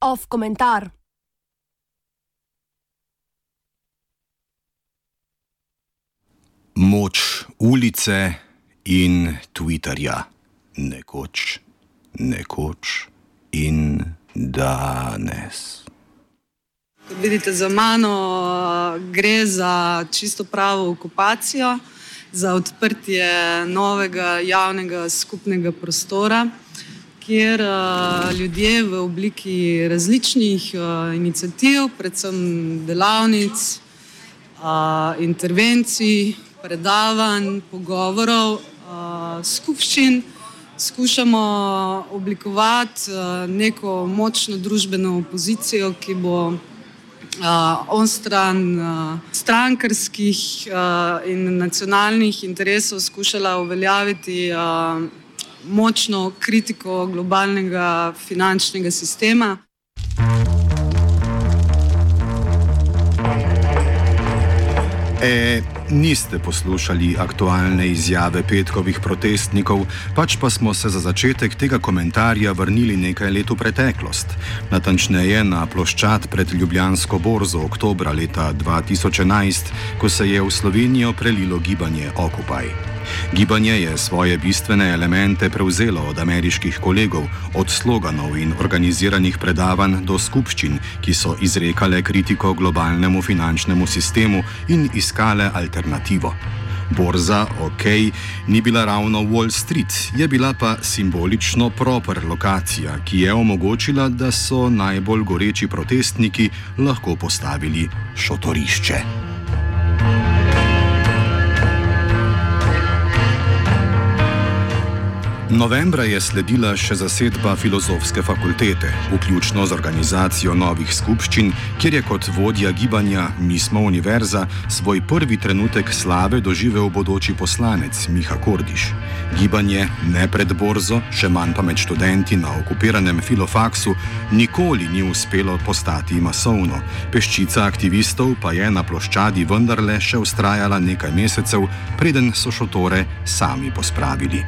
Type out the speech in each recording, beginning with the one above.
Off komentar. Moč ulice in Twitterja, nekoč, nekoč in danes. Kot vidite za mano, gre za čisto pravo okupacijo, za odprtje novega javnega skupnega prostora, kjer ljudje v obliki različnih iniciativ, predvsem delavnic, intervencij, predavanj, pogovorov, skupščin, skušamo oblikovati neko močno družbeno opozicijo, ki bo onstran strankarskih in nacionalnih interesov skušala uveljaviti močno kritiko globalnega finančnega sistema. E, niste poslušali aktualne izjave petkovih protestnikov, pač pa smo se za začetek tega komentarja vrnili nekaj let v preteklost, natančneje na ploščad pred Ljubljansko borzo oktobra leta 2011, ko se je v Slovenijo prelilo gibanje Occupy. Gibanje je svoje bistvene elemente prevzelo od ameriških kolegov, od sloganov in organiziranih predavanj do skupščin, ki so izrekale kritiko globalnemu finančnemu sistemu in iskale alternativo. Borza, ok, ni bila ravno Wall Street, je bila pa simbolično proper lokacija, ki je omogočila, da so najbolj goreči protestniki lahko postavili šotorišče. Novembra je sledila še zasedba filozofske fakultete, vključno z organizacijo novih skupščin, kjer je kot vodja gibanja Mi smo univerza svoj prvi trenutek slave doživel bodoči poslanec Miha Kordiš. Gibanje ne pred borzo, še manj pa med študenti na okupiranem filofaksu, nikoli ni uspelo postati masovno. Peščica aktivistov pa je na ploščadi vendarle še ustrajala nekaj mesecev, preden so šotore sami pospravili.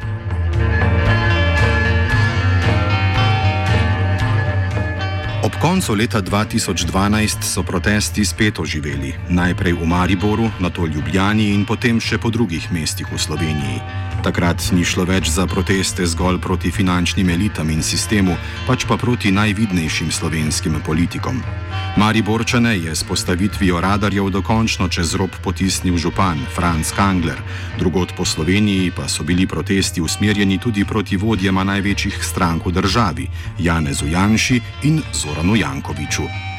Ob koncu leta 2012 so protesti spet oživeli, najprej v Mariboru, nato Ljubljani in potem še po drugih mestih v Sloveniji. Takrat ni šlo več za proteste zgolj proti finančnim elitam in sistemu, pač pa proti najvidnejšim slovenskim politikom. Mariborčane je s postavitvijo radarjev dokončno čez rob potisnil župan Franz Kangler, drugot po Sloveniji pa so bili protesti usmerjeni tudi proti vodjema največjih strank v državi, Janezu Janši in Zoranu Jankoviču.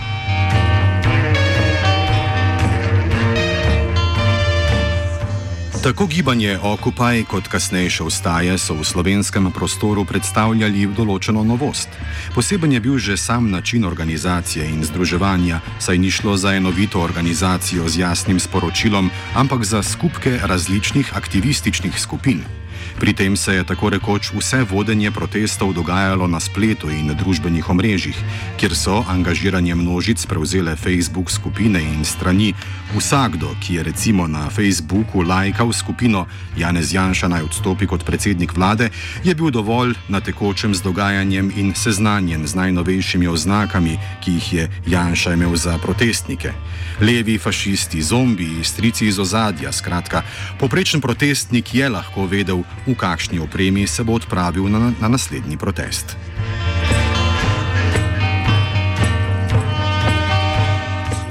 Tako gibanje Occupy kot kasnejše vstaje so v slovenskem prostoru predstavljali določeno novost. Poseben je bil že sam način organizacije in združevanja, saj ni šlo za enovito organizacijo z jasnim sporočilom, ampak za skupke različnih aktivističnih skupin. Pri tem se je tako rekoč vse vodenje protestov dogajalo na spletu in družbenih omrežjih, kjer so angažiranje množic prevzele Facebook skupine in strani. Vsakdo, ki je recimo na Facebooku lajkal skupino Janez Janša naj odstopi kot predsednik vlade, je bil dovolj na tekočem z dogajanjem in seznanjen z najnovejšimi oznakami, ki jih je Janša imel za protestnike. Levi, fašisti, zombiji, strici iz ozadja, skratka, poprečen protestnik je lahko vedel, v kakšni opremi se bo odpravil na, na naslednji protest.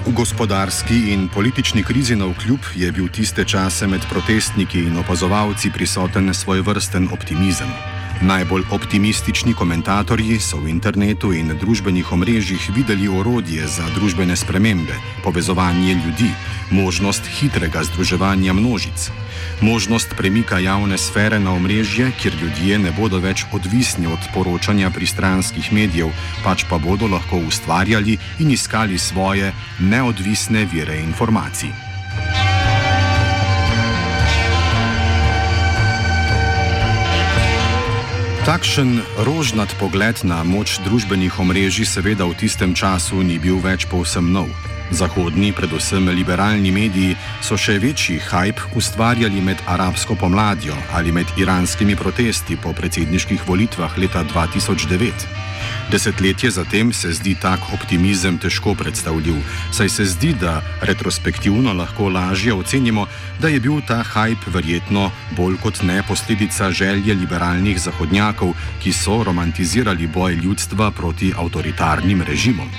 V gospodarski in politični krizi na vkljub je bil tiste čase med protestniki in opazovalci prisoten svoj vrsten optimizem. Najbolj optimistični komentatorji so v internetu in družbenih omrežjih videli orodje za družbene spremembe, povezovanje ljudi, možnost hitrega združevanja množic, možnost premika javne sfere na omrežje, kjer ljudje ne bodo več odvisni od poročanja pristranskih medijev, pač pa bodo lahko ustvarjali in iskali svoje neodvisne vire informacij. Takšen rožnat pogled na moč družbenih omrežij seveda v tistem času ni bil več povsem nov. Zahodni, predvsem liberalni mediji, so še večji hype ustvarjali med arabsko pomladjo ali med iranskimi protesti po predsedniških volitvah leta 2009. Desetletje zatem se zdi tak optimizem težko predstavljiv, saj se zdi, da retrospektivno lahko lažje ocenimo, da je bil ta hype verjetno bolj kot ne posledica želje liberalnih zahodnjakov, ki so romantizirali boj ljudstva proti avtoritarnim režimom.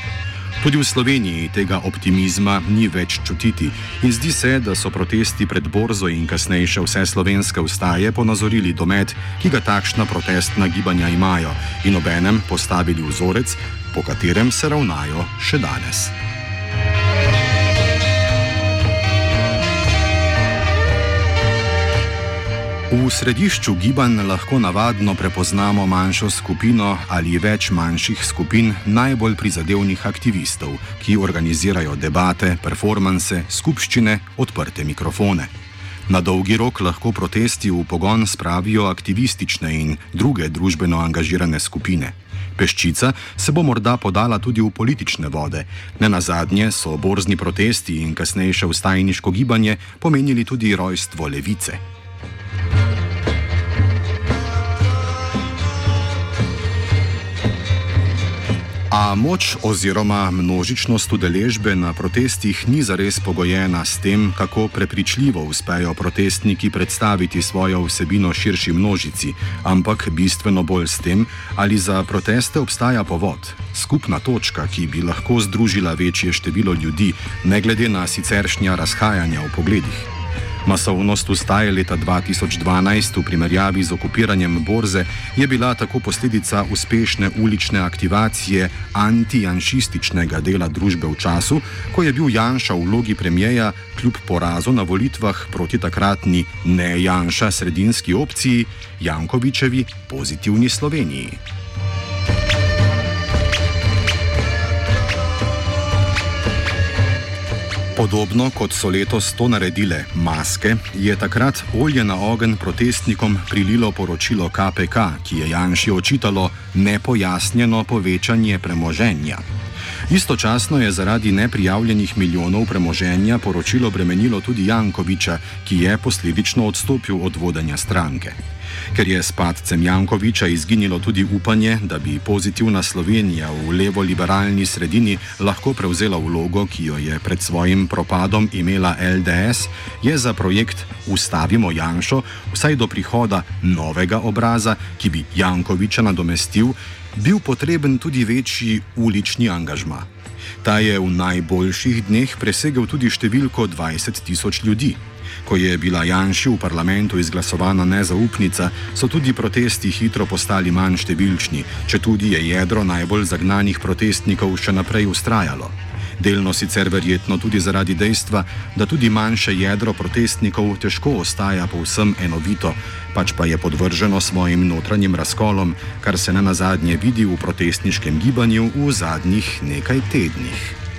Tudi v Sloveniji tega optimizma ni več čutiti in zdi se, da so protesti pred borzo in kasnejše vse slovenske ustaje ponazorili domet, ki ga takšna protestna gibanja imajo in obenem postavili vzorec, po katerem se ravnajo še danes. V središču gibanj lahko navadno prepoznamo manjšo skupino ali več manjših skupin najbolj prizadevnih aktivistov, ki organizirajo debate, performanse, skupščine, odprte mikrofone. Na dolgi rok lahko protesti v pogon spravijo aktivistične in druge družbeno angažirane skupine. Peščica se bo morda podala tudi v politične vode. Ne na zadnje so borzni protesti in kasnejše vstajniško gibanje pomenili tudi rojstvo levice. A moč oziroma množičnost udeležbe na protestih ni zares pogojena s tem, kako prepričljivo uspejo protestniki predstaviti svojo vsebino širši množici, ampak bistveno bolj s tem, ali za proteste obstaja povod, skupna točka, ki bi lahko združila večje število ljudi, ne glede na siceršnja razhajanja v pogledih. Masovnost ustaje leta 2012 v primerjavi z okupiranjem borze je bila tako posledica uspešne ulične aktivacije antijanšističnega dela družbe v času, ko je bil Janša v vlogi premijeja kljub porazu na volitvah proti takratni ne Janša sredinski opciji Jankovičevi pozitivni Sloveniji. Podobno kot so letos to naredile maske, je takrat olje na ogen protestnikom prililo poročilo KPK, ki je Janši očitalo nepojasnjeno povečanje premoženja. Istočasno je zaradi neprijavljenih milijonov premoženja poročilo bremenilo tudi Jankoviča, ki je posledično odstopil od vodanja stranke. Ker je s padcem Jankoviča izginilo tudi upanje, da bi pozitivna Slovenija v levo-liberalni sredini lahko prevzela vlogo, ki jo je pred svojim propadom imela LDS, je za projekt Ustavimo Janšo vsaj do prihoda novega obraza, ki bi Jankoviča nadomestil, bil potreben tudi večji ulični angažma. Ta je v najboljših dneh presegel tudi številko 20 tisoč ljudi. Ko je bila Janši v parlamentu izglasovana nezaupnica, so tudi protesti hitro postali manj številčni, če tudi je jedro najbolj zagnanih protestnikov še naprej ustrajalo. Delno sicer verjetno tudi zaradi dejstva, da tudi manjše jedro protestnikov težko ostaja povsem enovito, pač pa je podvrženo svojim notranjim razkolom, kar se na nazadnje vidi v protestniškem gibanju v zadnjih nekaj tednih.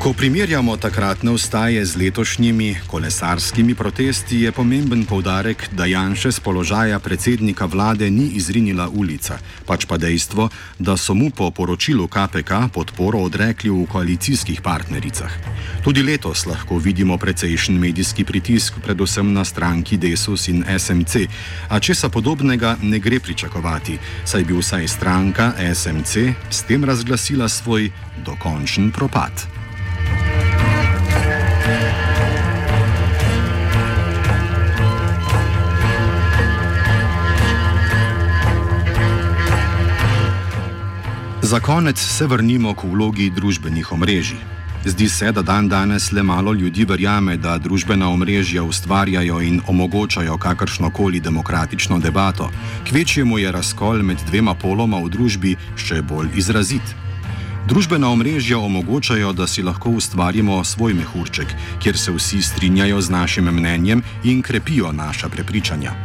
Ko primerjamo takratne ustaje z letošnjimi kolesarskimi protesti, je pomemben povdarek, da Janša z položaja predsednika vlade ni izrinila ulica, pač pa dejstvo, da so mu po poročilu KPK podporo odrekli v koalicijskih partnericah. Tudi letos lahko vidimo precejšen medijski pritisk, predvsem na stranki Desus in SMC, a česa podobnega ne gre pričakovati, saj bi vsaj stranka SMC s tem razglasila svoj dokončen propad. Za konec se vrnimo k vlogi družbenih omrežij. Zdi se, da dan danes le malo ljudi verjame, da družbena omrežja ustvarjajo in omogočajo kakršno koli demokratično debato. Kvečjemu je razkol med dvema poloma v družbi še bolj izrazit. Družbena omrežja omogočajo, da si lahko ustvarimo svoj mehurček, kjer se vsi strinjajo z našim mnenjem in krepijo naša prepričanja.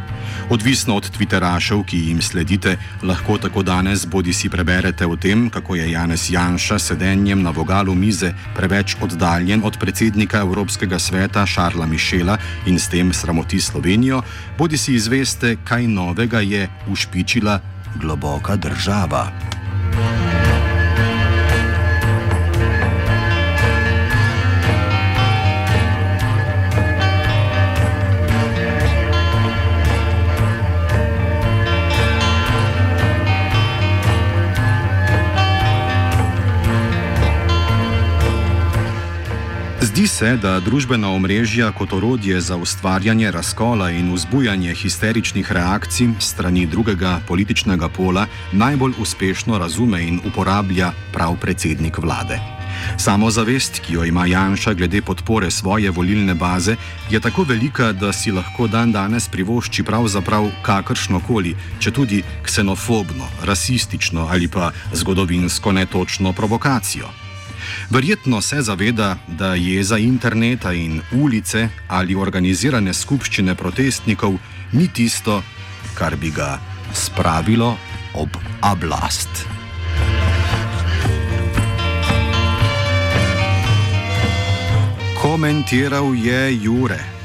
Odvisno od Twitterašev, ki jim sledite, lahko tako danes bodi si preberete o tem, kako je Janez Janša sedenjem na vogalu mize preveč oddaljen od predsednika Evropskega sveta Šarla Mišela in s tem sramoti Slovenijo, bodi si izveste, kaj novega je ušpičila globoka država. Se, da družbena omrežja kot orodje za ustvarjanje razkola in vzbujanje histeričnih reakcij strani drugega političnega pola najbolj uspešno razume in uporablja prav predsednik vlade. Samozavest, ki jo ima Janša glede podpore svoje volilne baze, je tako velika, da si lahko dan danes privošči pravzaprav kakršno koli, če tudi ksenofobno, rasistično ali pa zgodovinsko netočno provokacijo. Verjetno se zaveda, da je za interneta in ulice ali organizirane skupščine protestnikov ni tisto, kar bi ga spravilo ob ablast. Komentiral je Jure.